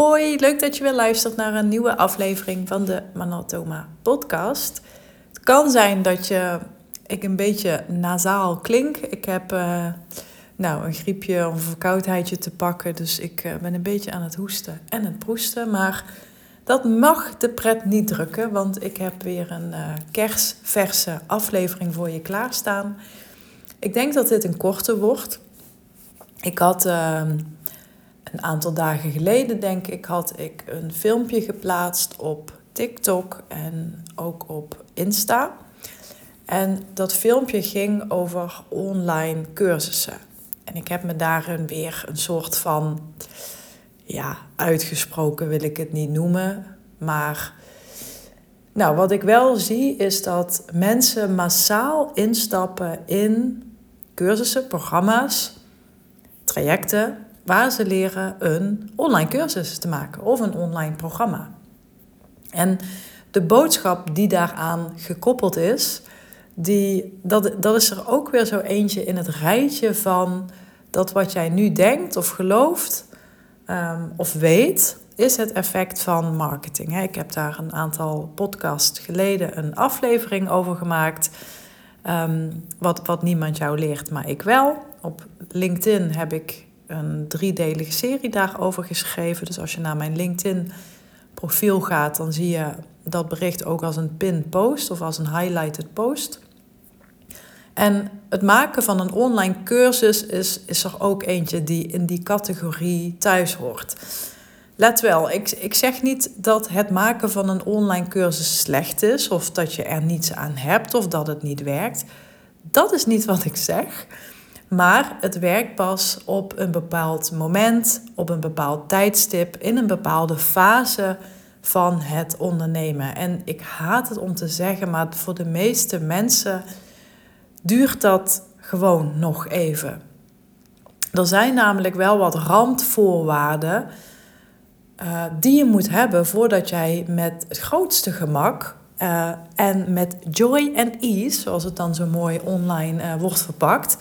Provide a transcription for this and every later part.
Hoi, leuk dat je weer luistert naar een nieuwe aflevering van de Manatoma podcast. Het kan zijn dat je, ik een beetje nasaal klink. Ik heb uh, nou, een griepje of een verkoudheidje te pakken, dus ik uh, ben een beetje aan het hoesten en het proesten. Maar dat mag de pret niet drukken, want ik heb weer een uh, kersverse aflevering voor je klaarstaan. Ik denk dat dit een korte wordt. Ik had ehm, een aantal dagen geleden, denk ik, had ik een filmpje geplaatst op TikTok en ook op Insta. En dat filmpje ging over online cursussen. En ik heb me daarin weer een soort van, ja, uitgesproken wil ik het niet noemen. Maar, nou, wat ik wel zie is dat mensen massaal instappen in cursussen, programma's, trajecten waar ze leren een online cursus te maken of een online programma. En de boodschap die daaraan gekoppeld is, die, dat, dat is er ook weer zo eentje in het rijtje van dat wat jij nu denkt of gelooft um, of weet, is het effect van marketing. Ik heb daar een aantal podcasts geleden een aflevering over gemaakt. Um, wat, wat niemand jou leert, maar ik wel. Op LinkedIn heb ik een driedelige serie daarover geschreven. Dus als je naar mijn LinkedIn profiel gaat, dan zie je dat bericht ook als een pin post of als een highlighted post. En het maken van een online cursus is, is er ook eentje die in die categorie thuis hoort. Let wel, ik, ik zeg niet dat het maken van een online cursus slecht is, of dat je er niets aan hebt, of dat het niet werkt. Dat is niet wat ik zeg. Maar het werkt pas op een bepaald moment, op een bepaald tijdstip, in een bepaalde fase van het ondernemen. En ik haat het om te zeggen, maar voor de meeste mensen duurt dat gewoon nog even. Er zijn namelijk wel wat randvoorwaarden uh, die je moet hebben voordat jij met het grootste gemak uh, en met joy and ease, zoals het dan zo mooi online uh, wordt verpakt,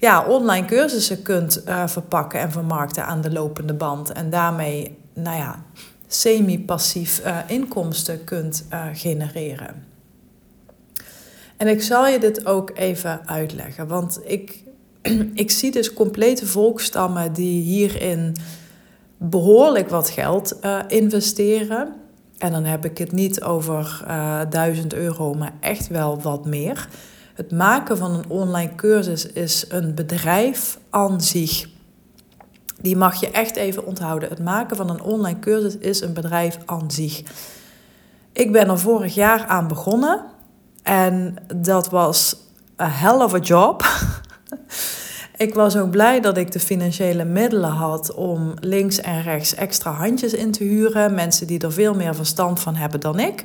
ja, online cursussen kunt verpakken en vermarkten aan de lopende band. En daarmee, nou ja, semi-passief inkomsten kunt genereren. En ik zal je dit ook even uitleggen, want ik, ik zie dus complete volkstammen die hierin behoorlijk wat geld investeren. En dan heb ik het niet over uh, eh, 1000 euro, maar echt wel wat meer. Het maken van een online cursus is een bedrijf aan zich. Die mag je echt even onthouden. Het maken van een online cursus is een bedrijf aan zich. Ik ben er vorig jaar aan begonnen en dat was a hell of a job. Ik was ook blij dat ik de financiële middelen had om links en rechts extra handjes in te huren. Mensen die er veel meer verstand van hebben dan ik.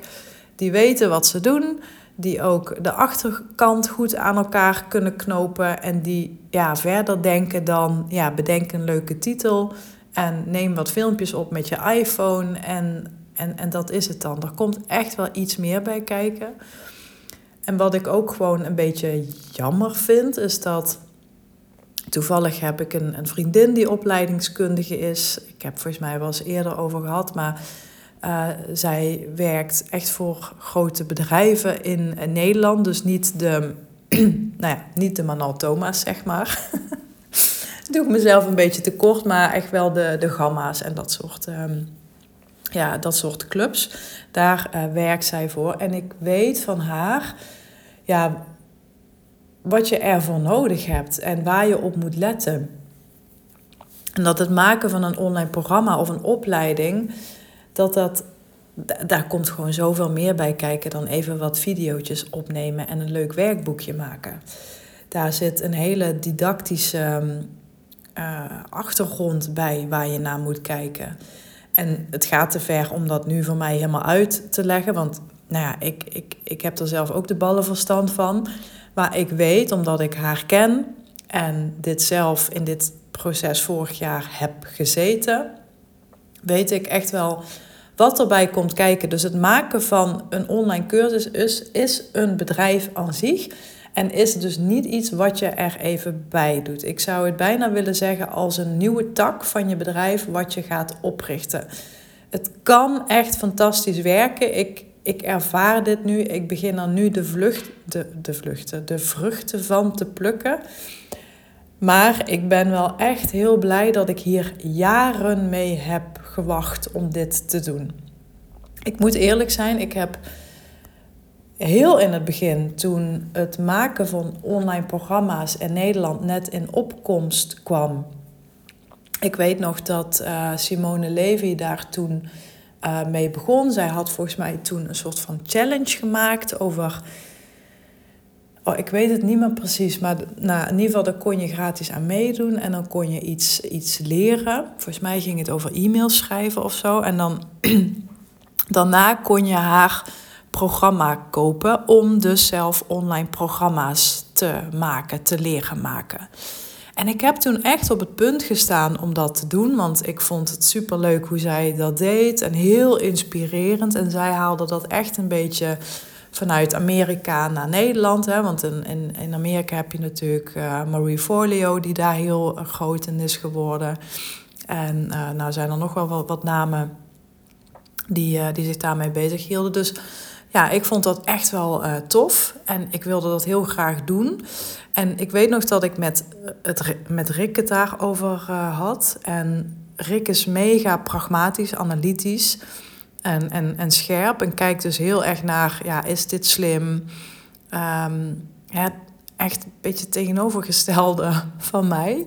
Die weten wat ze doen. Die ook de achterkant goed aan elkaar kunnen knopen. En die ja, verder denken dan, ja, bedenk een leuke titel. En neem wat filmpjes op met je iPhone. En, en, en dat is het dan. Er komt echt wel iets meer bij kijken. En wat ik ook gewoon een beetje jammer vind, is dat Toevallig heb ik een, een vriendin die opleidingskundige is. Ik heb volgens mij wel eens eerder over gehad, maar uh, zij werkt echt voor grote bedrijven in, Nederland. Dus niet de, nou ja, niet de Manal Thomas, zeg maar. Doe ik mezelf een beetje tekort, maar echt wel de, de gamma's en dat soort, um, ja, dat soort clubs. Daar uh, werkt zij voor. En ik weet van haar, ja, wat je ervoor nodig hebt en waar je op moet letten. En dat het maken van een online programma of een opleiding, dat dat, daar komt gewoon zoveel meer bij kijken dan even wat video's opnemen en een leuk werkboekje maken. Daar zit een hele didactische uh, achtergrond bij waar je naar moet kijken. En het gaat te ver om dat nu voor mij helemaal uit te leggen, want nou ja, ik, ik, ik heb er zelf ook de ballenverstand van. Maar ik weet, omdat ik haar ken en dit zelf in dit proces vorig jaar heb gezeten, weet ik echt wel wat erbij komt kijken. Dus het maken van een online cursus is, is een bedrijf aan zich. En is dus niet iets wat je er even bij doet. Ik zou het bijna willen zeggen als een nieuwe tak van je bedrijf wat je gaat oprichten. Het kan echt fantastisch werken. Ik, ik ervaar dit nu. Ik begin er nu de, vlucht, de, de vluchten, de vruchten van te plukken. Maar ik ben wel echt heel blij dat ik hier jaren mee heb gewacht om dit te doen. Ik moet eerlijk zijn, ik heb heel in het begin, toen het maken van online programma's in Nederland net in opkomst kwam. Ik weet nog dat uh, Simone Levy daar toen uh, mee begon. Zij had volgens mij toen een soort van challenge gemaakt over. Oh, ik weet het niet meer precies, maar nou, in ieder geval daar kon je gratis aan meedoen en dan kon je iets, iets leren. Volgens mij ging het over e-mails schrijven of zo. En dan daarna kon je haar programma kopen om dus zelf online programma's te maken, te leren maken. En ik heb toen echt op het punt gestaan om dat te doen, want ik vond het super leuk hoe zij dat deed en heel inspirerend. En zij haalde dat echt een beetje vanuit Amerika naar Nederland. Hè? Want in, in, in Amerika heb je natuurlijk uh, Marie Forleo, die daar heel groot in is geworden. En uh, nou zijn er nog wel wat, namen die, die zich daarmee bezig hielden. Dus ja, ik vond dat echt wel tof en ik wilde dat heel graag doen. En ik weet nog dat ik met, het, met Rick het daarover had. En Rick is mega pragmatisch, analytisch en, en, en scherp. En kijkt dus heel erg naar, ja, is dit slim? Ja, echt een beetje tegenovergestelde van mij.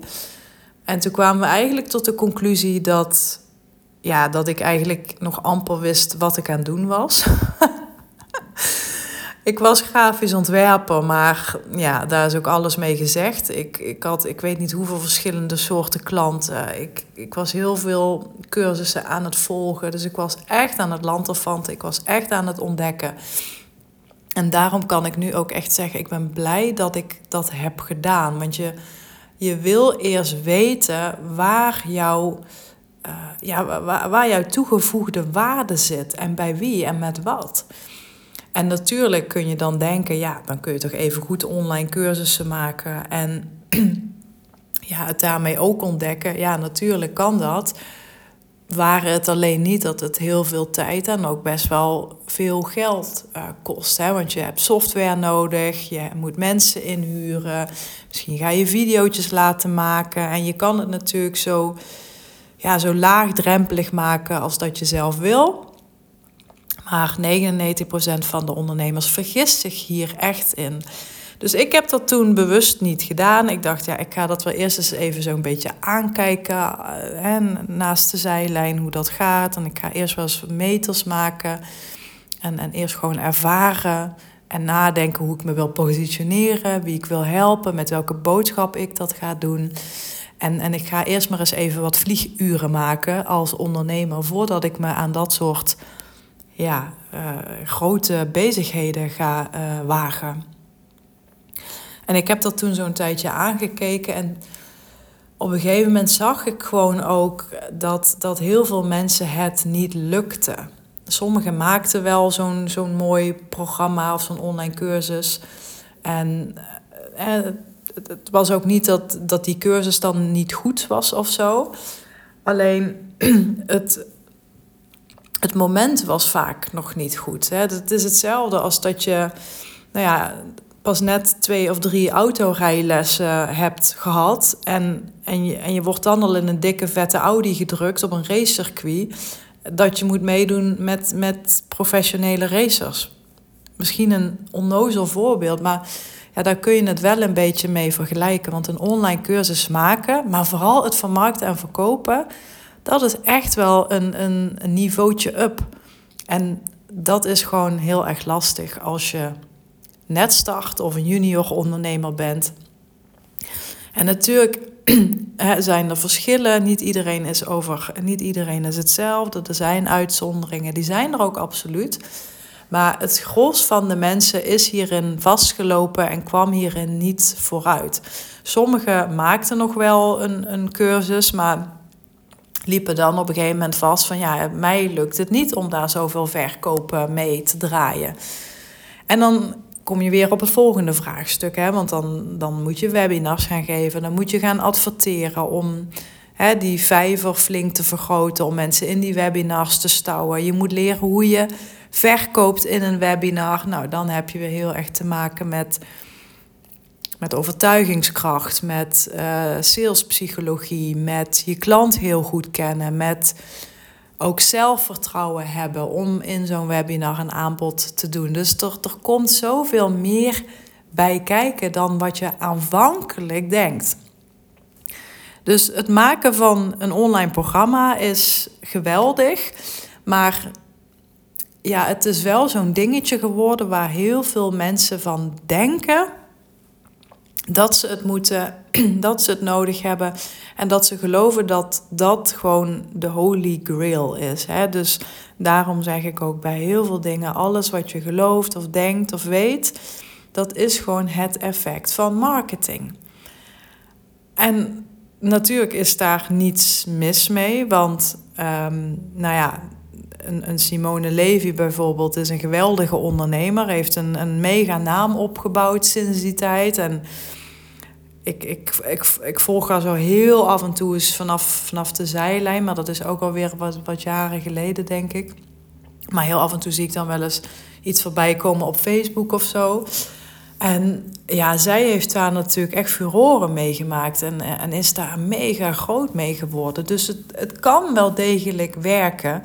En toen kwamen we eigenlijk tot de conclusie dat, ja, dat ik eigenlijk nog amper wist wat ik aan het doen was. Ik was grafisch ontwerper, maar ja, daar is ook alles mee gezegd. Ik, ik had, ik weet niet hoeveel verschillende soorten klanten. Ik, ik was heel veel cursussen aan het volgen. Dus ik was echt aan het lanterfanten. Ik was echt aan het ontdekken. En daarom kan ik nu ook echt zeggen, ik ben blij dat ik dat heb gedaan. Want je, je wil eerst weten waar jouw, uh, ja, waar, waar jouw toegevoegde waarde zit. En bij wie en met wat. En natuurlijk kun je dan denken, ja, dan kun je toch even goed online cursussen maken en ja, het daarmee ook ontdekken. Ja, natuurlijk kan dat. Waren het alleen niet dat het heel veel tijd en ook best wel veel geld uh, kost. Hè? Want je hebt software nodig, je moet mensen inhuren, misschien ga je video's laten maken. En je kan het natuurlijk zo, ja, zo laagdrempelig maken als dat je zelf wil. Maar 99% van de ondernemers vergist zich hier echt in. Dus ik heb dat toen bewust niet gedaan. Ik dacht, ja, ik ga dat wel eerst eens even zo'n beetje aankijken. Hè, eh, naast de zijlijn, hoe dat gaat. En ik ga eerst wel eens meters maken. En, en eerst gewoon ervaren. En nadenken hoe ik me wil positioneren. Wie ik wil helpen. Met welke boodschap ik dat ga doen. En, en ik ga eerst maar eens even wat vlieguren maken als ondernemer. Voordat ik me aan dat soort ja, uh, grote bezigheden ga uh, wagen. En ik heb dat toen zo'n tijdje aangekeken en op een gegeven moment zag ik gewoon ook dat, dat heel veel mensen het niet lukte. Sommigen maakten wel zo'n zo'n mooi programma of zo'n online cursus. En eh, het, het was ook niet dat, dat die cursus dan niet goed was of zo. Alleen het, het moment was vaak nog niet goed. Hè. Het is hetzelfde als dat je, nou ja, pas net twee of drie autorijlessen hebt gehad. En, en, je, en je wordt dan al in een dikke vette Audi gedrukt op een racecircuit. Dat je moet meedoen met, met professionele racers. Misschien een onnozel voorbeeld, maar ja, daar kun je het wel een beetje mee vergelijken. Want een online cursus maken, maar vooral het vermarkten en verkopen dat is echt wel een, een, een niveautje up. En dat is gewoon heel erg lastig als je net start of een junior ondernemer bent. En natuurlijk zijn er verschillen. Niet iedereen is over, niet iedereen is hetzelfde. Er zijn uitzonderingen, die zijn er ook absoluut. Maar het gros van de mensen is hierin vastgelopen en kwam hierin niet vooruit. Sommigen maakten nog wel een, een cursus, maar liepen dan op een gegeven moment vast van ja, mij lukt het niet om daar zoveel verkopen mee te draaien. En dan kom je weer op het volgende vraagstuk. Hè? Want dan, dan moet je webinars gaan geven, dan moet je gaan adverteren om hè, die vijver flink te vergroten, om mensen in die webinars te stouwen. Je moet leren hoe je verkoopt in een webinar. Nou, dan heb je weer heel erg te maken met, met overtuigingskracht, met uh, salespsychologie, met je klant heel goed kennen, met ook zelfvertrouwen hebben om in zo'n webinar een aanbod te doen. Dus er, er komt zoveel meer bij kijken dan wat je aanvankelijk denkt. Dus het maken van een online programma is geweldig, maar ja, het is wel zo'n dingetje geworden waar heel veel mensen van denken dat ze het moeten, dat ze het nodig hebben en dat ze geloven dat dat gewoon de holy grail is. Hè? Dus daarom zeg ik ook bij heel veel dingen, alles wat je gelooft of denkt of weet, dat is gewoon het effect van marketing. En natuurlijk is daar niets mis mee, want um, nou ja, een, een Simone Levy bijvoorbeeld is een geweldige ondernemer, heeft een, een mega naam opgebouwd sinds die tijd en ik, ik, ik, ik volg haar zo heel af en toe eens vanaf, vanaf de zijlijn. Maar dat is ook alweer wat, wat jaren geleden, denk ik. Maar heel af en toe zie ik dan wel eens iets voorbij komen op Facebook of zo. En ja, zij heeft daar natuurlijk echt furoren meegemaakt en, en is daar mega groot mee geworden. Dus het, het kan wel degelijk werken.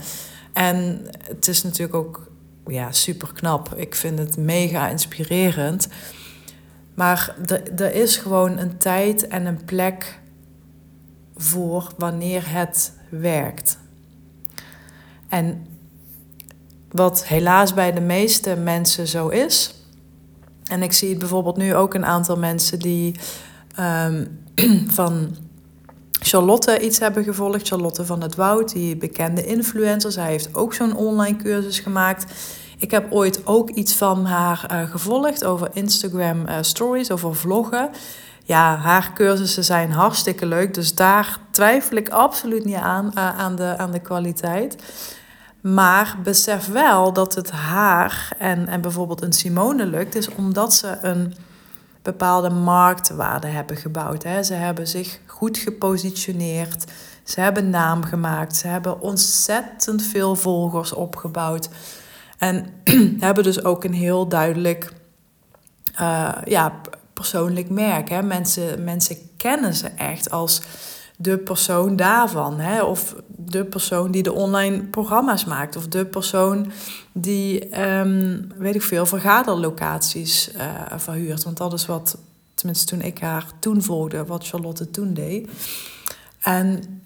En het is natuurlijk ook ja, super knap. Ik vind het mega inspirerend. Maar er is gewoon een tijd en een plek voor wanneer het werkt. En wat helaas bij de meeste mensen zo is. En ik zie het bijvoorbeeld nu ook een aantal mensen die um, van Charlotte iets hebben gevolgd. Charlotte van het Woud, die bekende influencer. Zij heeft ook zo'n online cursus gemaakt. Ik heb ooit ook iets van haar uh, gevolgd over Instagram uh, stories, over vloggen. Ja, haar cursussen zijn hartstikke leuk. Dus daar twijfel ik absoluut niet aan, uh, aan, de, aan de kwaliteit. Maar besef wel dat het haar en, en bijvoorbeeld een Simone lukt, is omdat ze een bepaalde marktwaarde hebben gebouwd. Hè. Ze hebben zich goed gepositioneerd. Ze hebben naam gemaakt. Ze hebben ontzettend veel volgers opgebouwd. En hebben dus ook een heel duidelijk uh, ja, persoonlijk merk. Hè? Mensen, mensen kennen ze echt als de persoon daarvan. Hè? Of de persoon die de online programma's maakt. Of de persoon die, um, weet ik veel, vergaderlocaties uh, verhuurt. Want dat is wat, tenminste toen ik haar toen volgde, wat Charlotte toen deed. En,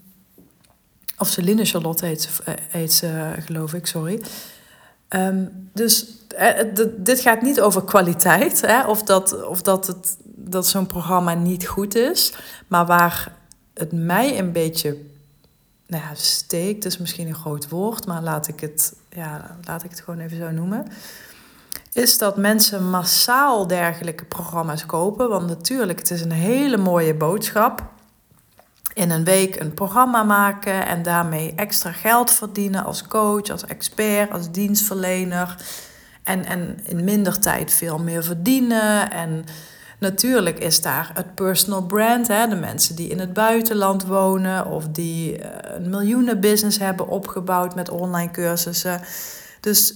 of Celine Charlotte heet ze, eh, heet ze geloof ik, sorry. Ehm, dus eh, dit gaat niet over kwaliteit, hè, of dat, of dat, het, dat zo'n programma niet goed is. Maar waar het mij een beetje nou ja, steekt, is misschien een groot woord, maar laat ik, het, ja, laat ik het gewoon even zo noemen. Is dat mensen massaal dergelijke programma's kopen. Want natuurlijk, het is een hele mooie boodschap in een week een programma maken en daarmee extra geld verdienen als coach, als expert, als dienstverlener. En, en in minder tijd veel meer verdienen. En natuurlijk is daar het personal brand. Hè? De mensen die in het buitenland wonen of die eh, een miljoenenbusiness hebben opgebouwd met online cursussen. Dus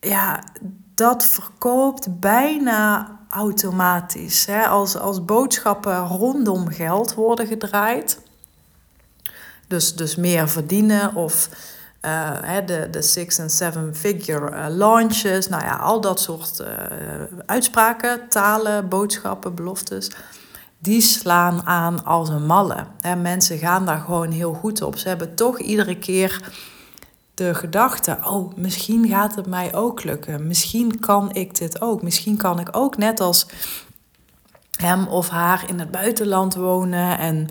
ja, dat verkoopt bijna automatisch. Hè? Als, als boodschappen rondom geld worden gedraaid, dus, dus meer verdienen of uh, de, de six- en seven-figure uh, launches. Nou ja, al dat soort uh, uitspraken, talen, boodschappen, beloftes. Die slaan aan als een malle. En mensen gaan daar gewoon heel goed op. Ze hebben toch iedere keer de gedachte: oh, misschien gaat het mij ook lukken. Misschien kan ik dit ook. Misschien kan ik ook net als hem of haar in het buitenland wonen en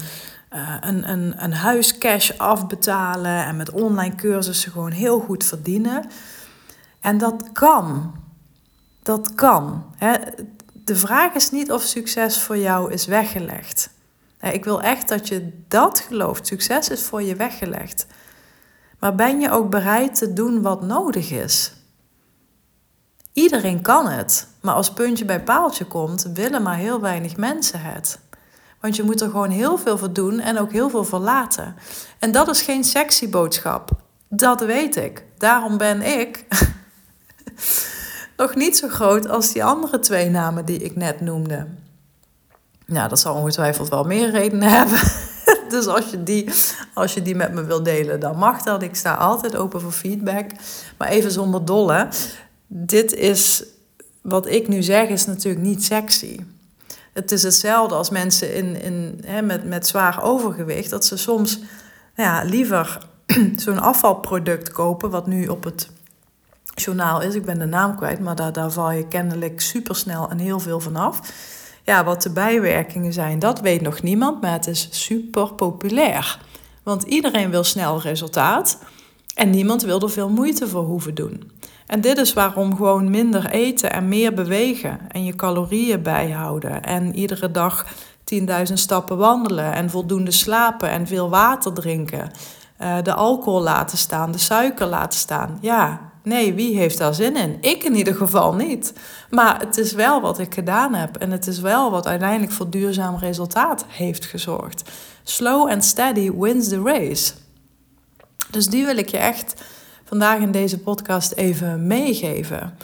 uh, een, een, een huis cash afbetalen en met online cursussen gewoon heel goed verdienen. En dat kan. Dat kan. Hè. De vraag is niet of succes voor jou is weggelegd. Ik wil echt dat je dat gelooft. Succes is voor je weggelegd. Maar ben je ook bereid te doen wat nodig is? Iedereen kan het, maar als puntje bij paaltje komt, willen maar heel weinig mensen het. Want je moet er gewoon heel veel voor doen en ook heel veel voor laten. En dat is geen sexy boodschap. Dat weet ik. Daarom ben ik nog niet zo groot als die andere twee namen die ik net noemde. Nou, dat zal ongetwijfeld wel meer redenen hebben. dus als je, die, als je die met me wil delen, dan mag dat. Ik sta altijd open voor feedback. Maar even zonder dolle. Dit is, wat ik nu zeg, is natuurlijk niet sexy. Het is hetzelfde als mensen in, in, hè, met, met zwaar overgewicht. Dat ze soms ja, liever zo'n afvalproduct kopen, wat nu op het journaal is. Ik ben de naam kwijt, maar daar, daar val je kennelijk supersnel en heel veel van af. Ja, wat de bijwerkingen zijn, dat weet nog niemand, maar het is super populair. Want iedereen wil snel resultaat en niemand wil er veel moeite voor hoeven doen. En dit is waarom gewoon minder eten en meer bewegen en je calorieën bijhouden en iedere dag 10.000 stappen wandelen en voldoende slapen en veel water drinken, uh, de alcohol laten staan, de suiker laten staan. Ja, Nee, wie heeft daar zin in? Ik in ieder geval niet. Maar het is wel wat ik gedaan heb. En het is wel wat uiteindelijk voor duurzaam resultaat heeft gezorgd. Slow and steady wins the race. Dus die wil ik je echt vandaag in deze podcast even meegeven.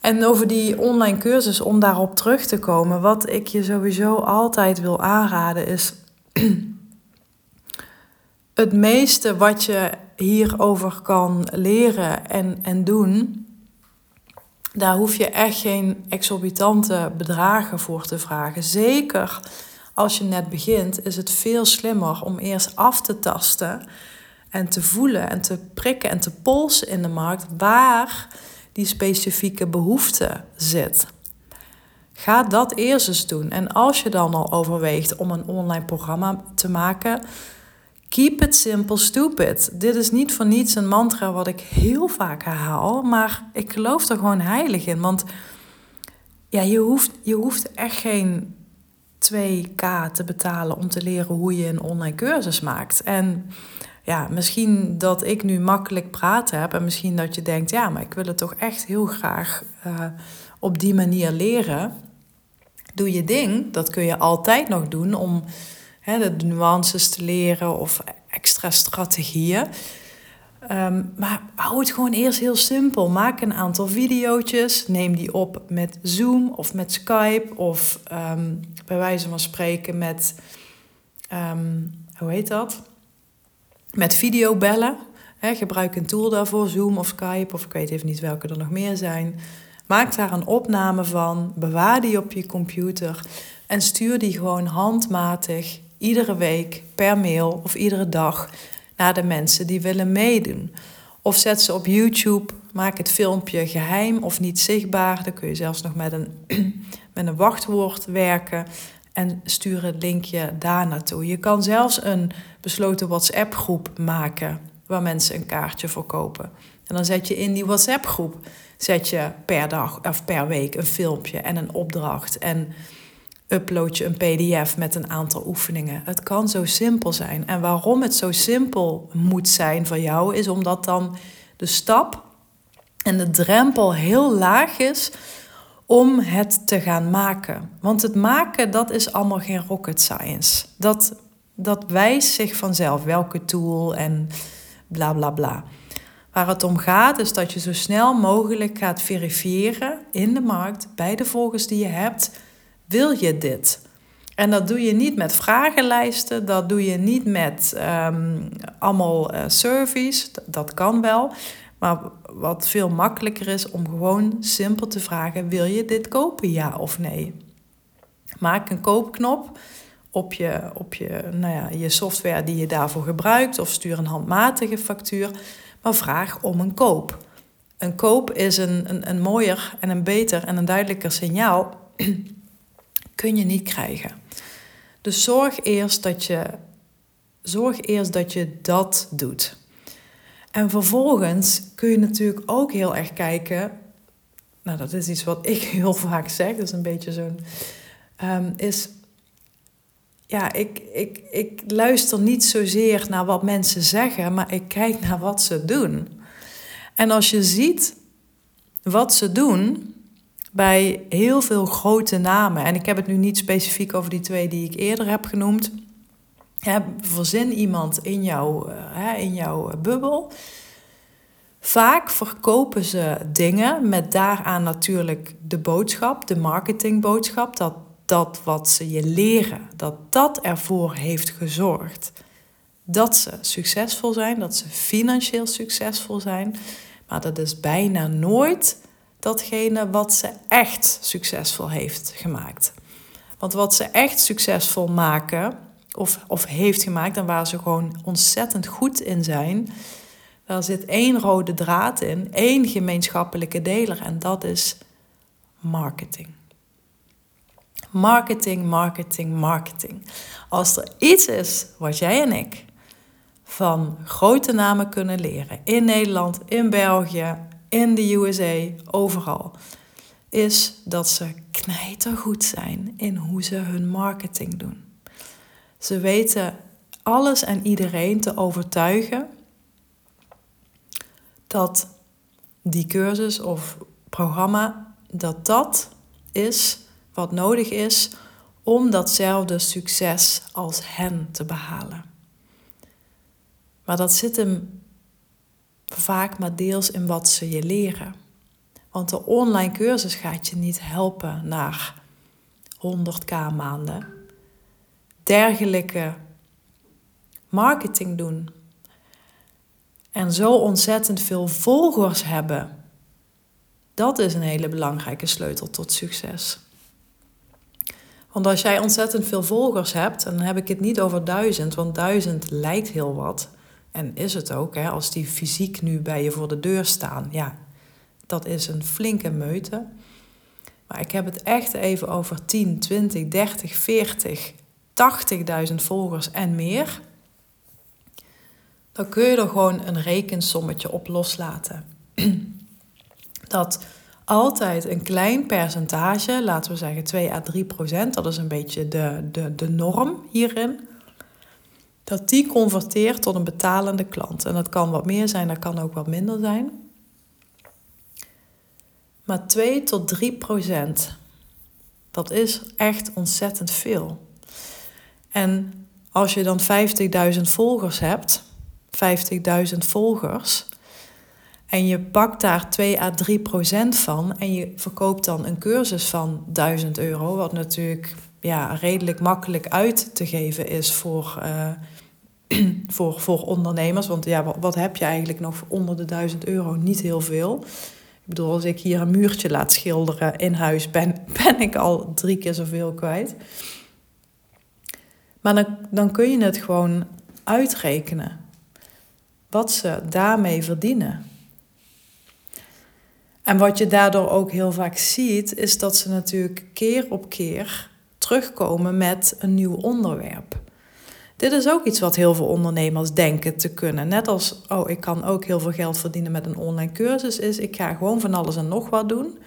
En over die online cursus, om daarop terug te komen, wat ik je sowieso altijd wil aanraden is. het meeste wat je hierover kan leren en, en doen, daar hoef je echt geen exorbitante bedragen voor te vragen. Zeker als je net begint, is het veel slimmer om eerst af te tasten en te voelen en te prikken en te polsen in de markt waar die specifieke behoefte zit. Ga dat eerst eens doen. En als je dan al overweegt om een online programma te maken, Keep it simple, stupid. Dit is niet voor niets een mantra wat ik heel vaak herhaal, maar ik geloof er gewoon heilig in. Want ja, je hoeft, je hoeft echt geen 2k te betalen om te leren hoe je een online cursus maakt. En ja, misschien dat ik nu makkelijk praten heb en misschien dat je denkt, ja, maar ik wil het toch echt heel graag uh, op die manier leren. Doe je ding, dat kun je altijd nog doen om hè, de nuances te leren of extra strategieën. Ehm, maar hou het gewoon eerst heel simpel. Maak een aantal video's. Neem die op met Zoom of met Skype. Of ehm, bij wijze van spreken met, ehm, hoe heet dat? Met videobellen. He, gebruik een tool daarvoor, Zoom of Skype. Of ik weet even niet welke er nog meer zijn. Maak daar een opname van. Bewaar die op je computer. En stuur die gewoon handmatig iedere week per mail of iedere dag naar de mensen die willen meedoen. Of zet ze op YouTube, maak het filmpje geheim of niet zichtbaar. Dan kun je zelfs nog met een, met een wachtwoord werken en stuur het linkje daar naartoe. Je kan zelfs een besloten WhatsApp-groep maken waar mensen een kaartje voor kopen. En dan zet je in die WhatsApp-groep zet je per dag of per week een filmpje en een opdracht en upload je een PDF met een aantal oefeningen. Het kan zo simpel zijn. En waarom het zo simpel moet zijn voor jou, is omdat dan de stap en de drempel heel laag is om het te gaan maken. Want het maken, dat is allemaal geen rocket science. Dat, dat wijst zich vanzelf, welke tool en bla bla bla. Waar het om gaat, is dat je zo snel mogelijk gaat verifiëren in de markt bij de volgers die je hebt wil je dit? En dat doe je niet met vragenlijsten, dat doe je niet met um, allemaal uh, surveys, dat kan wel. Maar wat veel makkelijker is om gewoon simpel te vragen: wil je dit kopen, ja of nee? Maak een koopknop op je, op je, nou ja, je software die je daarvoor gebruikt of stuur een handmatige factuur, maar vraag om een koop. Een koop is een, een, een mooier en een beter en een duidelijker signaal kun je niet krijgen. Dus zorg eerst dat je, zorg eerst dat, je dat doet. En vervolgens kun je natuurlijk ook heel erg kijken. Nou, dat is iets wat ik heel vaak zeg. Dat is een beetje zo'n. Um, is. Ja, ik, ik, ik luister niet zozeer naar wat mensen zeggen, maar ik kijk naar wat ze doen. En als je ziet wat ze doen bij heel veel grote namen, en ik heb het nu niet specifiek over die twee die ik eerder heb genoemd. Verzin iemand in, jou, uh, in jouw bubbel. Vaak verkopen ze dingen met daaraan natuurlijk de boodschap, de marketingboodschap, dat dat wat ze je leren, dat dat ervoor heeft gezorgd dat ze succesvol zijn, dat ze financieel succesvol zijn, maar dat is bijna nooit datgene wat ze echt succesvol heeft gemaakt. Want wat ze echt succesvol maken, of, of heeft gemaakt en waar ze gewoon ontzettend goed in zijn, daar zit één rode draad in, één gemeenschappelijke deler en dat is marketing. Marketing, marketing, marketing. Als er iets is wat jij en ik van grote namen kunnen leren in Nederland, in België, in de USA, overal, is dat ze knijtergoed zijn in hoe ze hun marketing doen. Ze weten alles en iedereen te overtuigen dat die cursus of programma, dat dat is wat nodig is om datzelfde succes als hen te behalen. Maar dat zit hem vaak maar deels in wat ze je leren. Want de online cursus gaat je niet helpen naar 100k maanden. Dergelijke marketing doen en zo ontzettend veel volgers hebben, dat is een hele belangrijke sleutel tot succes. Want als jij ontzettend veel volgers hebt, en dan heb ik het niet over duizend, want duizend lijkt heel wat. En is het ook, hè, als die fysiek nu bij je voor de deur staan. Ja, dat is een flinke meute. Maar ik heb het echt even over 10, 20, 30, 40, 80.000 volgers en meer. Dan kun je er gewoon een rekensommetje op loslaten. Dat altijd een klein percentage, laten we zeggen 2 à 3 procent, dat is een beetje de, de, de norm hierin dat die converteert tot een betalende klant. En dat kan wat meer zijn, dat kan ook wat minder zijn. Maar 2 tot 3 procent, dat is echt ontzettend veel. En als je dan 50.000 volgers hebt, 50.000 volgers, en je pakt daar 2 à 3 procent van en je verkoopt dan een cursus van 1000 euro, wat natuurlijk ja, redelijk makkelijk uit te geven is voor, uh, voor, voor ondernemers. Want ja, wat, wat, heb je eigenlijk nog onder de 1000 euro? Niet heel veel. Ik bedoel, als ik hier een muurtje laat schilderen in huis, ben, ben ik al drie keer zoveel kwijt. Maar dan, dan kun je het gewoon uitrekenen. Wat ze daarmee verdienen. En wat je daardoor ook heel vaak ziet, is dat ze natuurlijk keer op keer terugkomen met een nieuw onderwerp. Dit is ook iets wat heel veel ondernemers denken te kunnen. Net als, oh, ik kan ook heel veel geld verdienen met een online cursus, is ik ga gewoon van alles en nog wat doen.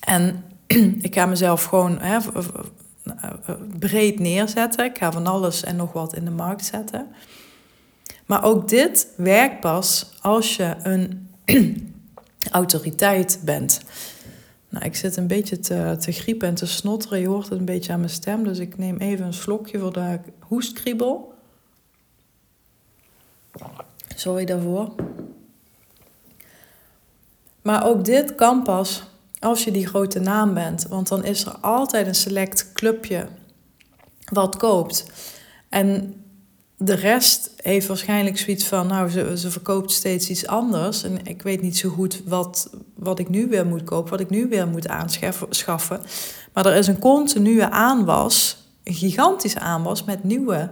En ik ga mezelf gewoon hè, breed neerzetten. Ik ga van alles en nog wat in de markt zetten. Maar ook dit werkt pas als je een autoriteit bent. Nou, ik zit een beetje te, te griepen en te snotteren. Je hoort het een beetje aan mijn stem. Dus ik neem even een slokje voor de hoestkriebel. Sorry daarvoor. Maar ook dit kan pas als je die grote naam bent. Want dan is er altijd een select clubje wat koopt. En de rest heeft waarschijnlijk zoiets van, nou, ze, ze verkoopt steeds iets anders. En ik weet niet zo goed wat, wat ik nu weer moet kopen, wat ik nu weer moet aanschaffen. Maar er is een continue aanwas, een gigantische aanwas met nieuwe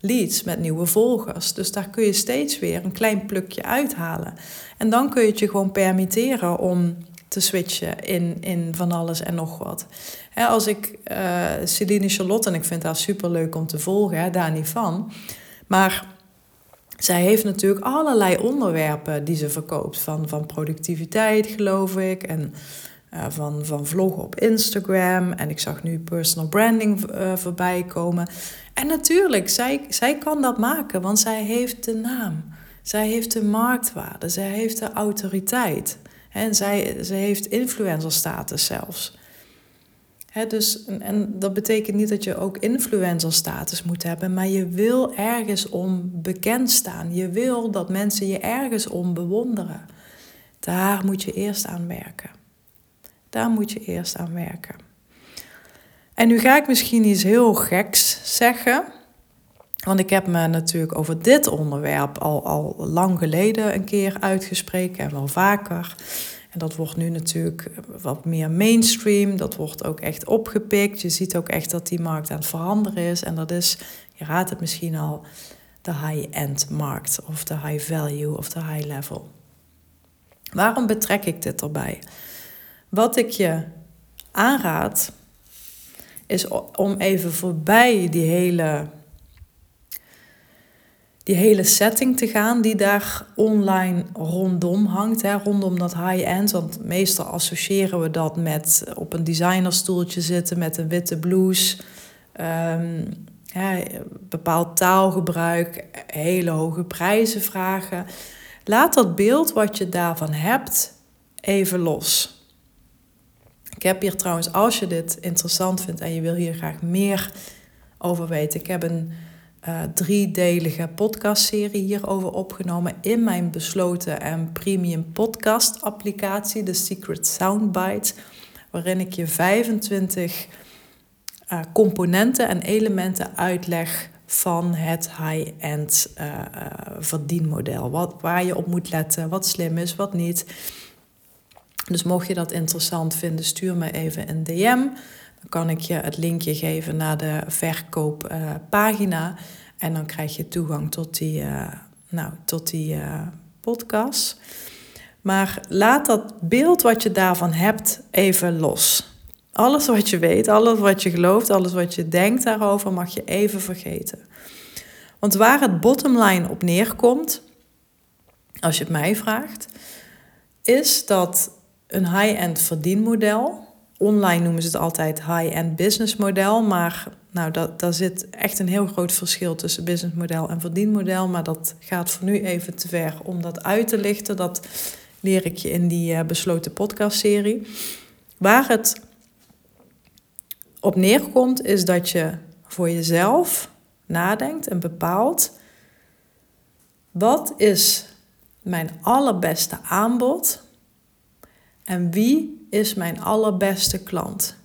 leads, met nieuwe volgers. Dus daar kun je steeds weer een klein plukje uithalen. En dan kun je het je gewoon permitteren om te switchen in, in van alles en nog wat. als ik uh, Celine Charlotte, en ik vind haar super leuk om te volgen, hè, daar niet van. Maar zij heeft natuurlijk allerlei onderwerpen die ze verkoopt. Van, van productiviteit, geloof ik. En uh, van, van vloggen op Instagram. En ik zag nu personal branding uh, voorbij komen. En natuurlijk, zij, zij kan dat maken, want zij heeft de naam. Zij heeft de marktwaarde. Zij heeft de autoriteit. En zij, ze heeft influencer status zelfs. Dus, en, dat betekent niet dat je ook influencer status moet hebben, maar je wil ergens om bekend staan. Je wil dat mensen je ergens om bewonderen. Daar moet je eerst aan werken. Daar moet je eerst aan werken. En nu ga ik misschien iets heel geks zeggen. Want ik heb me natuurlijk over dit onderwerp al, al lang geleden een keer uitgesproken en wel vaker. En dat wordt nu natuurlijk wat meer mainstream. Dat wordt ook echt opgepikt. Je ziet ook echt dat die markt aan het veranderen is. En dat is, je raadt het misschien al, de high-end markt. Of de high value of de high level. Waarom betrek ik dit erbij? Wat ik je aanraad, is om even voorbij die hele die hele setting te gaan die daar online rondom hangt. Hè, rondom dat high-end. Want meestal associëren we dat met op een designerstoeltje zitten met een witte blouse. Um, bepaald taalgebruik, hele hoge prijzen vragen. Laat dat beeld wat je daarvan hebt even los. Ik heb hier trouwens, als je dit interessant vindt en je wil hier graag meer over weten, ik heb een uh, driedelige podcastserie hierover opgenomen in mijn besloten en premium podcast applicatie, de Secret Soundbite, waarin ik je 25 uh, eh, componenten en elementen uitleg van het high-end uh, verdienmodel. Wat, waar je op moet letten, wat slim is, wat niet. Dus mocht je dat interessant vinden, stuur me even een DM kan ik je het linkje geven naar de verkooppagina. en dan krijg je toegang tot die, uh, nou, tot die uh, podcast. Maar laat dat beeld wat je daarvan hebt even los. Alles wat je weet, alles wat je gelooft, alles wat je denkt daarover, mag je even vergeten. Want waar het bottomline op neerkomt, als je het mij vraagt, is dat een high-end verdienmodel online noemen ze het altijd high-end business model. Maar nou, dat, daar zit echt een heel groot verschil tussen businessmodel en verdienmodel. Maar dat gaat voor nu even te ver om dat uit te lichten. Dat leer ik je in die uh, besloten podcastserie. Waar het op neerkomt, is dat je voor jezelf nadenkt en bepaalt: wat is mijn allerbeste aanbod en wie is mijn allerbeste klant?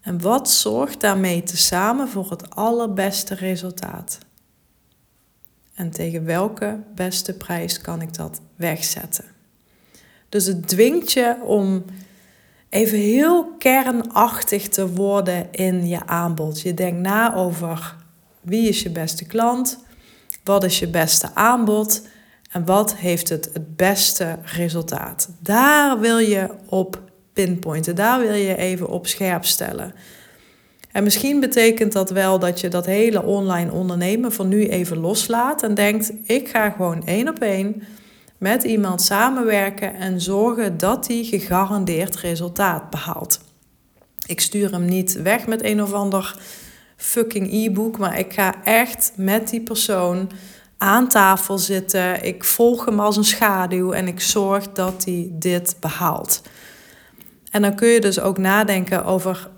En wat zorgt daarmee tezamen voor het allerbeste resultaat? En tegen welke beste prijs kan ik dat wegzetten? Dus het dwingt je om even heel kernachtig te worden in je aanbod. Je denkt na over wie is je beste klant, wat is je beste aanbod en wat heeft het het beste resultaat? Daar wil je op pinpointen. Daar wil je even op scherp stellen. En misschien betekent dat wel dat je dat hele online ondernemen van nu even loslaat en denkt: ik ga gewoon één op één met iemand samenwerken en zorgen dat die gegarandeerd resultaat behaalt. Ik stuur hem niet weg met een of ander fucking e-book, maar ik ga echt met die persoon aan tafel zitten. Ik volg hem als een schaduw en ik zorg dat hij dit behaalt. En dan kun je dus ook nadenken over,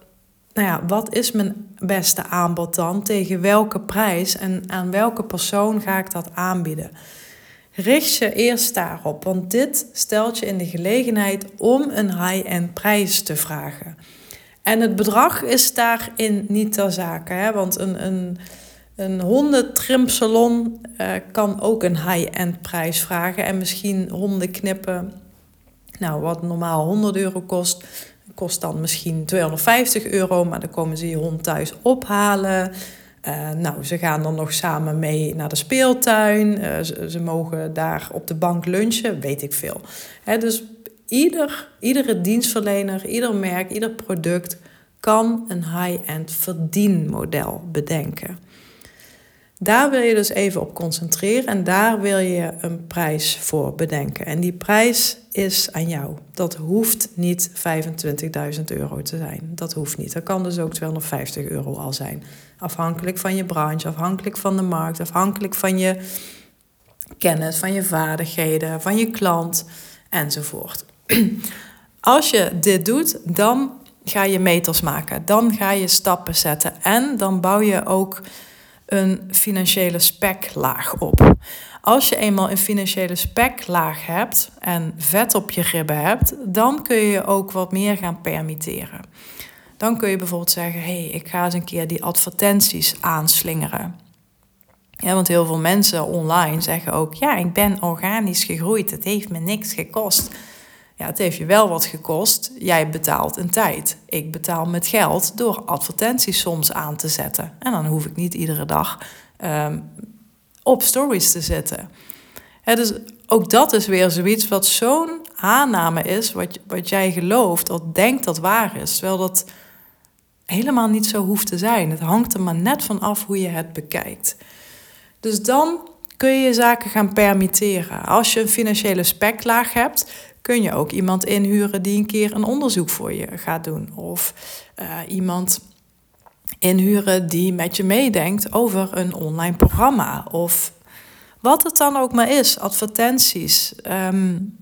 nou ja, wat is mijn beste aanbod dan? Tegen welke prijs en aan welke persoon ga ik dat aanbieden? Richt je eerst daarop, want dit stelt je in de gelegenheid om een high-end prijs te vragen. En het bedrag is daarin niet ter zake, hè? want een, een een hondentrimsalon uh, kan ook een high-end prijs vragen. En misschien honden knippen, nou, wat normaal 100 euro kost, kost dan misschien 250 euro. Maar dan komen ze je hond thuis ophalen. Uh, nou, ze gaan dan nog samen mee naar de speeltuin. Uh, ze, ze, mogen daar op de bank lunchen, weet ik veel. Hè, dus ieder, iedere dienstverlener, ieder merk, ieder product kan een high-end verdienmodel bedenken. Daar wil je dus even op concentreren en daar wil je een prijs voor bedenken. En die prijs is aan jou. Dat hoeft niet 25.000 euro te zijn. Dat hoeft niet. Dat kan dus ook 250 euro al zijn. Afhankelijk van je branche, afhankelijk van de markt, afhankelijk van je kennis, van je vaardigheden, van je klant. enzovoort. Als je dit doet, dan ga je meters maken. Dan ga je stappen zetten. En dan bouw je ook een financiële speklaag op. Als je eenmaal een financiële speklaag hebt en vet op je ribben hebt, dan kun je ook wat meer gaan permitteren. Dan kun je bijvoorbeeld zeggen: hé, hey, ik ga eens een keer die advertenties aanslingeren. Ja, want heel veel mensen online zeggen ook: ja, ik ben organisch gegroeid, het heeft me niks gekost. Ja, het heeft je wel wat gekost. Jij betaalt een tijd. Ik betaal met geld door advertenties soms aan te zetten. En dan hoef ik niet iedere dag um, op stories te zetten. dus ook dat is weer zoiets wat zo'n aanname is, wat, wat jij gelooft, of denkt dat waar is. Terwijl dat helemaal niet zo hoeft te zijn. Het hangt er maar net van af hoe je het bekijkt. Dus dan kun je zaken gaan permitteren. Als je een financiële speklaag hebt, kun je ook iemand inhuren die een keer een onderzoek voor je gaat doen. Of uh, iemand inhuren die met je meedenkt over een online programma. Of wat het dan ook maar is, advertenties. Um,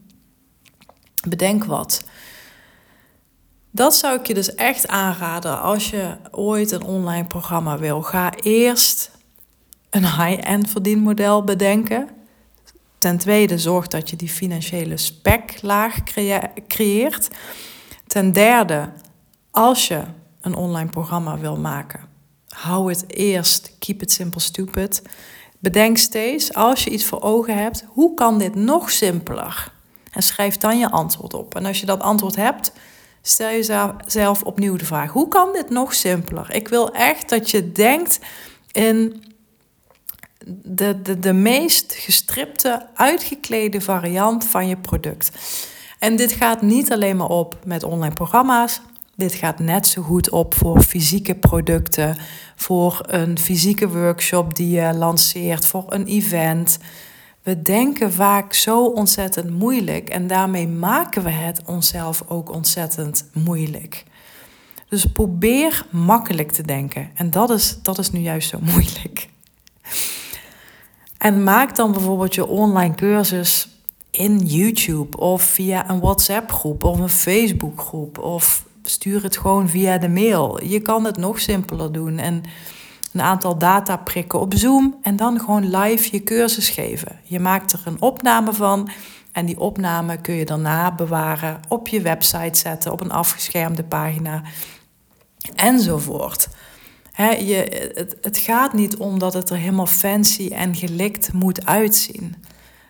bedenk wat. Dat zou ik je dus echt aanraden als je ooit een online programma wil. Ga eerst een high-end verdienmodel bedenken. Ten tweede, zorg dat je die financiële speklaag creëert. Ten derde, als je een online programma wil maken, hou het eerst, keep it simple stupid. Bedenk steeds, als je iets voor ogen hebt, hoe kan dit nog simpeler? En schrijf dan je antwoord op. En als je dat antwoord hebt, stel jezelf opnieuw de vraag: hoe kan dit nog simpeler? Ik wil echt dat je denkt in de, de, de meest gestripte, uitgeklede variant van je product. En dit gaat niet alleen maar op met online programma's. Dit gaat net zo goed op voor fysieke producten, voor een fysieke workshop die je lanceert, voor een event. We denken vaak zo ontzettend moeilijk en daarmee maken we het onszelf ook ontzettend moeilijk. Dus probeer makkelijk te denken. En dat is, dat is nu juist zo moeilijk. En maak dan bijvoorbeeld je online cursus in YouTube of via een WhatsApp groep of een Facebook groep of stuur het gewoon via de mail. Je kan het nog simpeler doen en een aantal data prikken op Zoom en dan gewoon live je cursus geven. Je maakt er een opname van en die opname kun je daarna bewaren, op je website zetten, op een afgeschermde pagina enzovoort. He, je, het, het gaat niet om dat het er helemaal fancy en gelikt moet uitzien.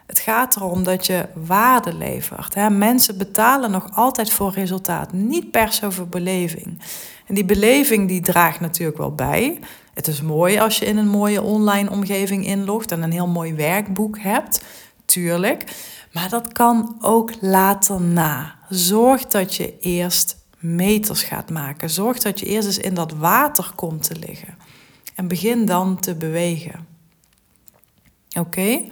Het gaat erom dat je waarde levert. Mensen betalen nog altijd voor resultaat, niet per se voor beleving. En die beleving die draagt natuurlijk wel bij. Het is mooi als je in een mooie online omgeving inlogt en een heel mooi werkboek hebt, tuurlijk. Maar dat kan ook later na. Zorg dat je eerst meters gaat maken. Zorg dat je eerst eens in dat water komt te liggen. En begin dan te bewegen. Oké?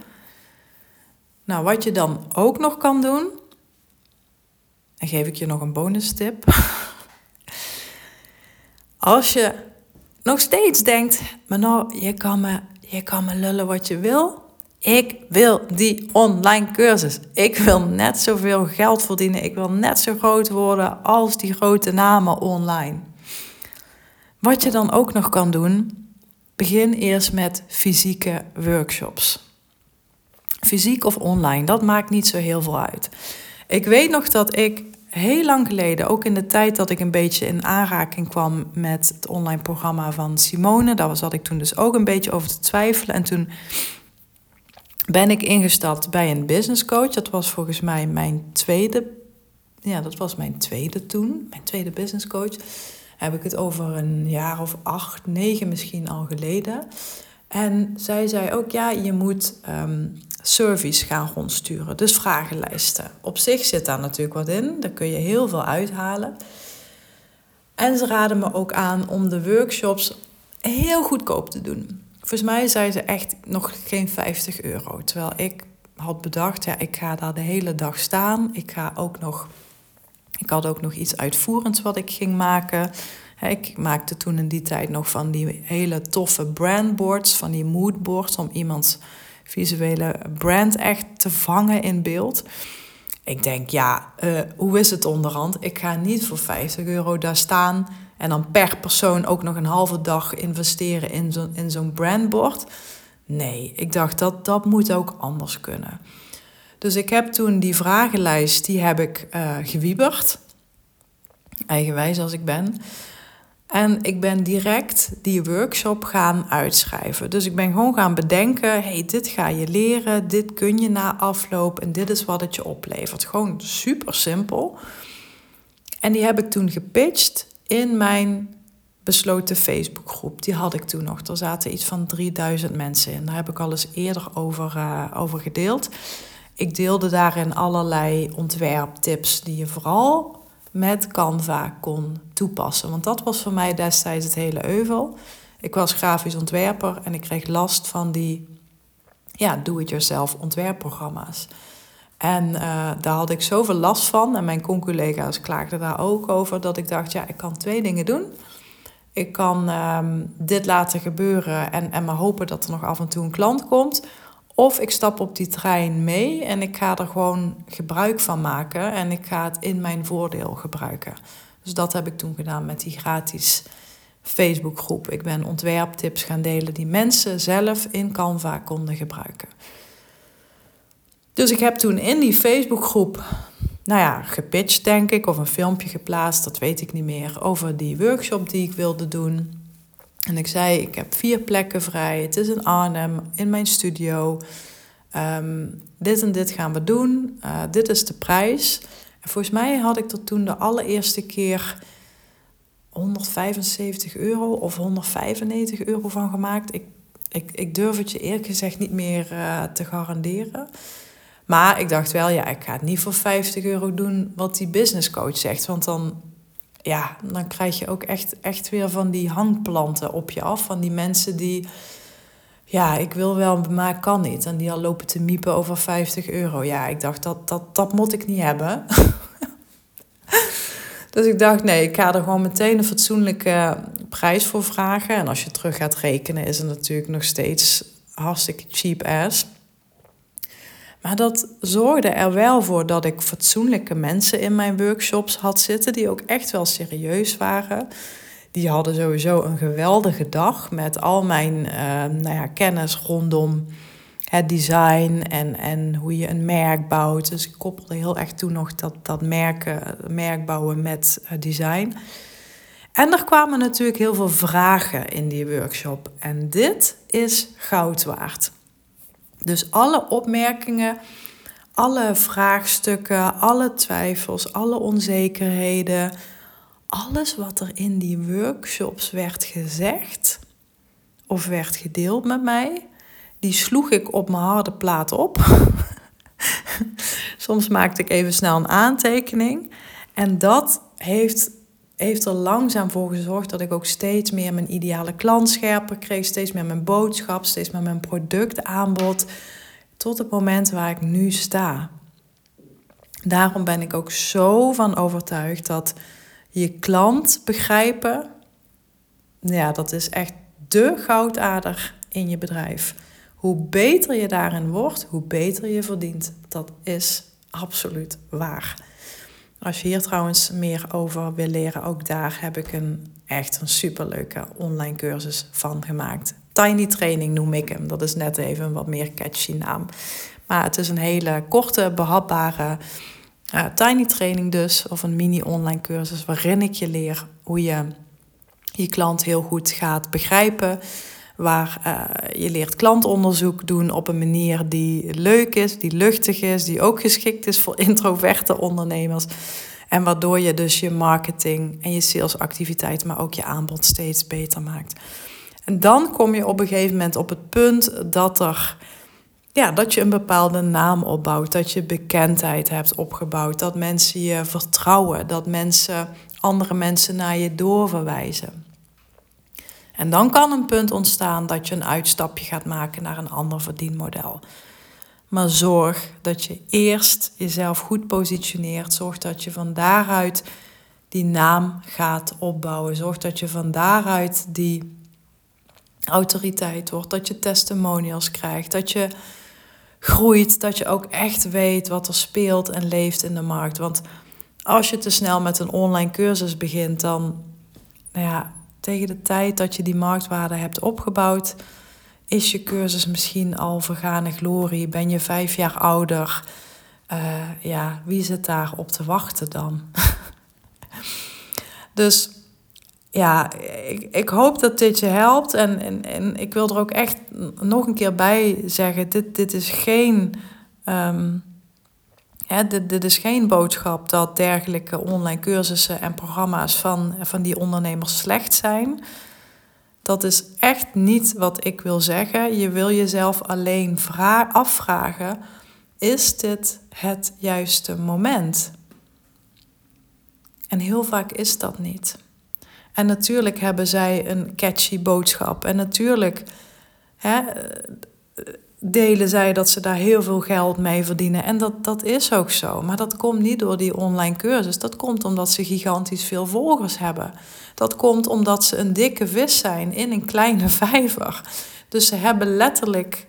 Nou, wat je dan ook nog kan doen, dan geef ik je nog een bonus tip. Als je nog steeds denkt, maar nou, je kan, me, je kan me lullen wat je wil. Ik wil die online cursus. Ik wil net zoveel geld verdienen. Ik wil net zo groot worden als die grote namen online. Wat je dan ook nog kan doen, begin eerst met fysieke workshops fysiek of online, dat maakt niet zo heel veel uit. Ik weet nog dat ik heel lang geleden, ook in de tijd dat ik een beetje in aanraking kwam met het online programma van Simone, daar zat ik toen dus ook een beetje over te twijfelen. En toen ben ik ingestapt bij een business coach. Dat was volgens mij mijn tweede, ja, dat was mijn tweede toen, mijn tweede business coach. Heb ik het over een jaar of acht, negen misschien al geleden. En zij zei ook, ja, je moet um, service gaan rondsturen. Dus vragenlijsten. Op zich zit daar natuurlijk wat in. Daar kun je heel veel uithalen. En ze raden me ook aan om de workshops heel goedkoop te doen. Volgens mij zei ze echt nog geen 50 euro. Terwijl ik had bedacht, ja, ik ga daar de hele dag staan. Ik ga ook nog. Ik had ook nog iets uitvoerends wat ik ging maken. Ik maakte toen in die tijd nog van die hele toffe brandboards, van die moodboards, om iemands visuele brand echt te vangen in beeld. Ik denk, ja, uh, hoe is het onderhand? Ik ga niet voor 50 euro daar staan en dan per persoon ook nog een halve dag investeren in zo'n in zo'n brandbord. Nee, ik dacht dat dat moet ook anders kunnen. Dus ik heb toen die vragenlijst, die heb ik uh, gewieberd. Eigenwijs als ik ben. En ik ben direct die workshop gaan uitschrijven. Dus ik ben gewoon gaan bedenken: hey, dit ga je leren, dit kun je na afloop en dit is wat het je oplevert. Gewoon super simpel. En die heb ik toen gepitcht in mijn besloten Facebookgroep. Die had ik toen nog. Er zaten iets van 3000 mensen in. Daar heb ik al eens eerder over, uh, over gedeeld. Ik deelde daarin allerlei ontwerptips die je vooral met Canva kon toepassen. Want dat was voor mij destijds het hele euvel. Ik was grafisch ontwerper en ik kreeg last van die ja, do-it-yourself ontwerpprogramma's. En uh, daar had ik zoveel last van. En mijn conculega's klaagden daar ook over. Dat ik dacht, ja, ik kan twee dingen doen. Ik kan um, dit laten gebeuren en, en maar hopen dat er nog af en toe een klant komt. Of ik stap op die trein mee en ik ga er gewoon gebruik van maken. En ik ga het in mijn voordeel gebruiken. Dus dat heb ik toen gedaan met die gratis Facebookgroep. Ik ben ontwerptips gaan delen die mensen zelf in Canva konden gebruiken. Dus ik heb toen in die Facebookgroep, nou ja, gepitcht denk ik, of een filmpje geplaatst, dat weet ik niet meer, over die workshop die ik wilde doen. En ik zei, ik heb vier plekken vrij, het is in Arnhem, in mijn studio. Ehm, dit en dit gaan we doen, uh, dit is de prijs. En volgens mij had ik er toen de allereerste keer 175 euro of 195 euro van gemaakt. Ik, ik, ik durf het je eerlijk gezegd niet meer uh, te garanderen. Maar ik dacht wel, ja, ik ga het niet voor 50 euro doen wat die business coach zegt. Want dan, ja, dan krijg je ook echt, echt weer van die hangplanten op je af. Van die mensen die, ja, ik wil wel, maar kan niet. En die al lopen te miepen over 50 euro. Ja, ik dacht, dat, dat, dat moet ik niet hebben. dus ik dacht, nee, ik ga er gewoon meteen een fatsoenlijke prijs voor vragen. En als je terug gaat rekenen, is het natuurlijk nog steeds hartstikke cheap ass. Maar dat zorgde er wel voor dat ik fatsoenlijke mensen in mijn workshops had zitten, die ook echt wel serieus waren. Die hadden sowieso een geweldige dag met al mijn uh, nou ja, kennis rondom het design en, en hoe je een merk bouwt. Dus ik koppelde heel erg toen nog dat, dat merken, merk bouwen met uh, design. En er kwamen natuurlijk heel veel vragen in die workshop. En dit is goud waard. Dus alle opmerkingen, alle vraagstukken, alle twijfels, alle onzekerheden, alles wat er in die workshops werd gezegd of werd gedeeld met mij, die sloeg ik op mijn harde plaat op. Soms maakte ik even snel een aantekening. En dat heeft heeft er langzaam voor gezorgd dat ik ook steeds meer mijn ideale klant scherper kreeg. Steeds meer mijn boodschap, steeds meer mijn productaanbod. Tot het moment waar ik nu sta. Daarom ben ik ook zo van overtuigd dat je klant begrijpen, ja, dat is echt de goudader in je bedrijf. Hoe beter je daarin wordt, hoe beter je verdient. Dat is absoluut waar. Als je hier trouwens meer over wil leren, ook daar heb ik een echt een superleuke online cursus van gemaakt. Tiny Training noem ik hem. Dat is net even een wat meer catchy naam. Maar het is een hele korte, behapbare uh, Tiny Training dus. Of een mini online cursus waarin ik je leer hoe je je klant heel goed gaat begrijpen. Waar uh, je leert klantonderzoek doen op een manier die leuk is, die luchtig is, die ook geschikt is voor introverte ondernemers. En waardoor je dus je marketing en je salesactiviteit, maar ook je aanbod steeds beter maakt. En dan kom je op een gegeven moment op het punt dat er. Ja, dat je een bepaalde naam opbouwt, dat je bekendheid hebt opgebouwd, dat mensen je vertrouwen, dat mensen andere mensen naar je doorverwijzen. En dan kan een punt ontstaan dat je een uitstapje gaat maken naar een ander verdienmodel. Maar zorg dat je eerst jezelf goed positioneert. Zorg dat je van daaruit die naam gaat opbouwen. Zorg dat je van daaruit die autoriteit wordt. Dat je testimonials krijgt. Dat je groeit, dat je ook echt weet wat er speelt en leeft in de markt. Want als je te snel met een online cursus begint, dan nou ja, tegen de tijd dat je die marktwaarde hebt opgebouwd, is je cursus misschien al vergane glorie. Ben je vijf jaar ouder? Uh, ja, wie zit daar op te wachten dan? dus ja, ik, ik hoop dat dit je helpt. En, en, en ik wil er ook echt nog een keer bij zeggen: dit, dit is geen. Um, dit is geen boodschap dat dergelijke online cursussen en programma's van, van die ondernemers slecht zijn. Dat is echt niet wat ik wil zeggen. Je wil jezelf alleen afvragen: is dit het juiste moment? En heel vaak is dat niet. En natuurlijk hebben zij een catchy boodschap. En natuurlijk hè, delen zij dat ze daar heel veel geld mee verdienen. En dat, dat is ook zo. Maar dat komt niet door die online cursus. Dat komt omdat ze gigantisch veel volgers hebben. Dat komt omdat ze een dikke vis zijn in een kleine vijver. Dus ze hebben letterlijk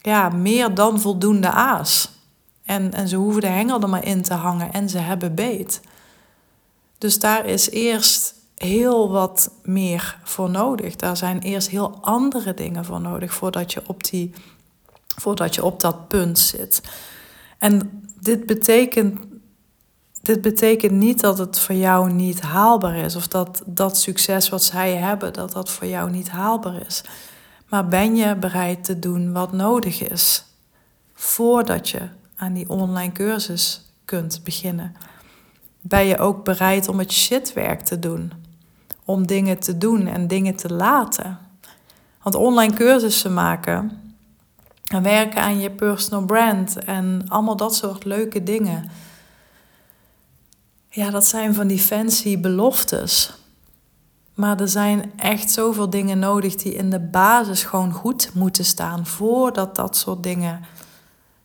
ja, meer dan voldoende aas. En, en ze hoeven de hengel er maar in te hangen en ze hebben beet. Dus daar is eerst heel wat meer voor nodig. Daar zijn eerst heel andere dingen voor nodig voordat je op, die, voordat je op dat punt zit. En dit betekent, dit betekent niet dat het voor jou niet haalbaar is. Of dat dat succes wat zij hebben, dat dat voor jou niet haalbaar is. Maar ben je bereid te doen wat nodig is voordat je aan die online cursus kunt beginnen? Ben je ook bereid om het shitwerk te doen? Om dingen te doen en dingen te laten. Want online cursussen maken en werken aan je personal brand en allemaal dat soort leuke dingen. Ja, dat zijn van die fancy beloftes. Maar er zijn echt zoveel dingen nodig die in de basis gewoon goed moeten staan voordat dat soort dingen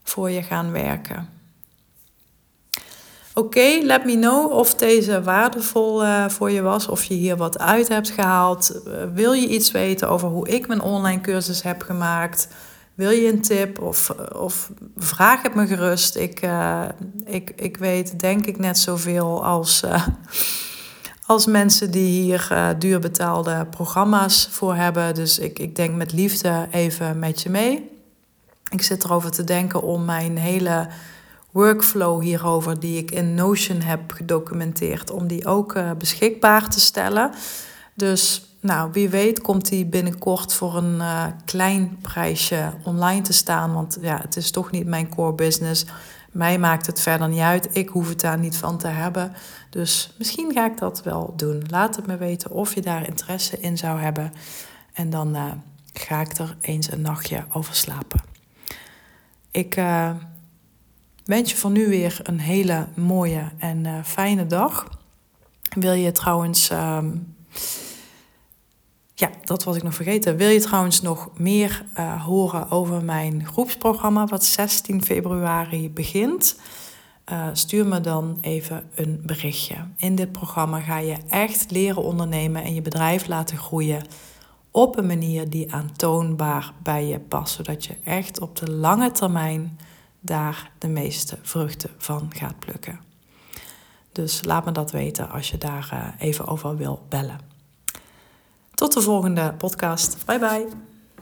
voor je gaan werken. Oké, let me know of deze waardevol uh, voor je was, of je hier wat uit hebt gehaald. Uh, wil je iets weten over hoe ik mijn online cursus heb gemaakt? Wil je een tip of, of vraag het me gerust. Ik, uh, ik, ik weet denk ik net zoveel als, als mensen die hier duur betaalde programma's voor hebben. Dus ik, ik denk met liefde even met je mee. Ik zit erover te denken om mijn hele workflow hierover die ik in Notion heb gedocumenteerd, om die ook uh, beschikbaar te stellen. Dus nou, wie weet komt die binnenkort voor een uh, klein prijsje online te staan. Want ja, het is toch niet mijn core business. Mij maakt het verder niet uit. Ik hoef het daar niet van te hebben. Dus misschien ga ik dat wel doen. Laat het me weten of je daar interesse in zou hebben. En dan uh, ga ik er eens een nachtje over slapen. Ik wens je voor nu weer een hele mooie en uh, fijne dag. Wil je trouwens. Um, ja, dat was ik nog vergeten. Wil je trouwens nog meer uh, horen over mijn groepsprogramma, wat 16 februari begint? Uh, stuur me dan even een berichtje. In dit programma ga je echt leren ondernemen en je bedrijf laten groeien op een manier die aantoonbaar bij je past, zodat je echt op de lange termijn daar de meeste vruchten van gaat plukken. Dus laat me dat weten als je daar eh, even over wil bellen. Tot de volgende podcast. Bye bye.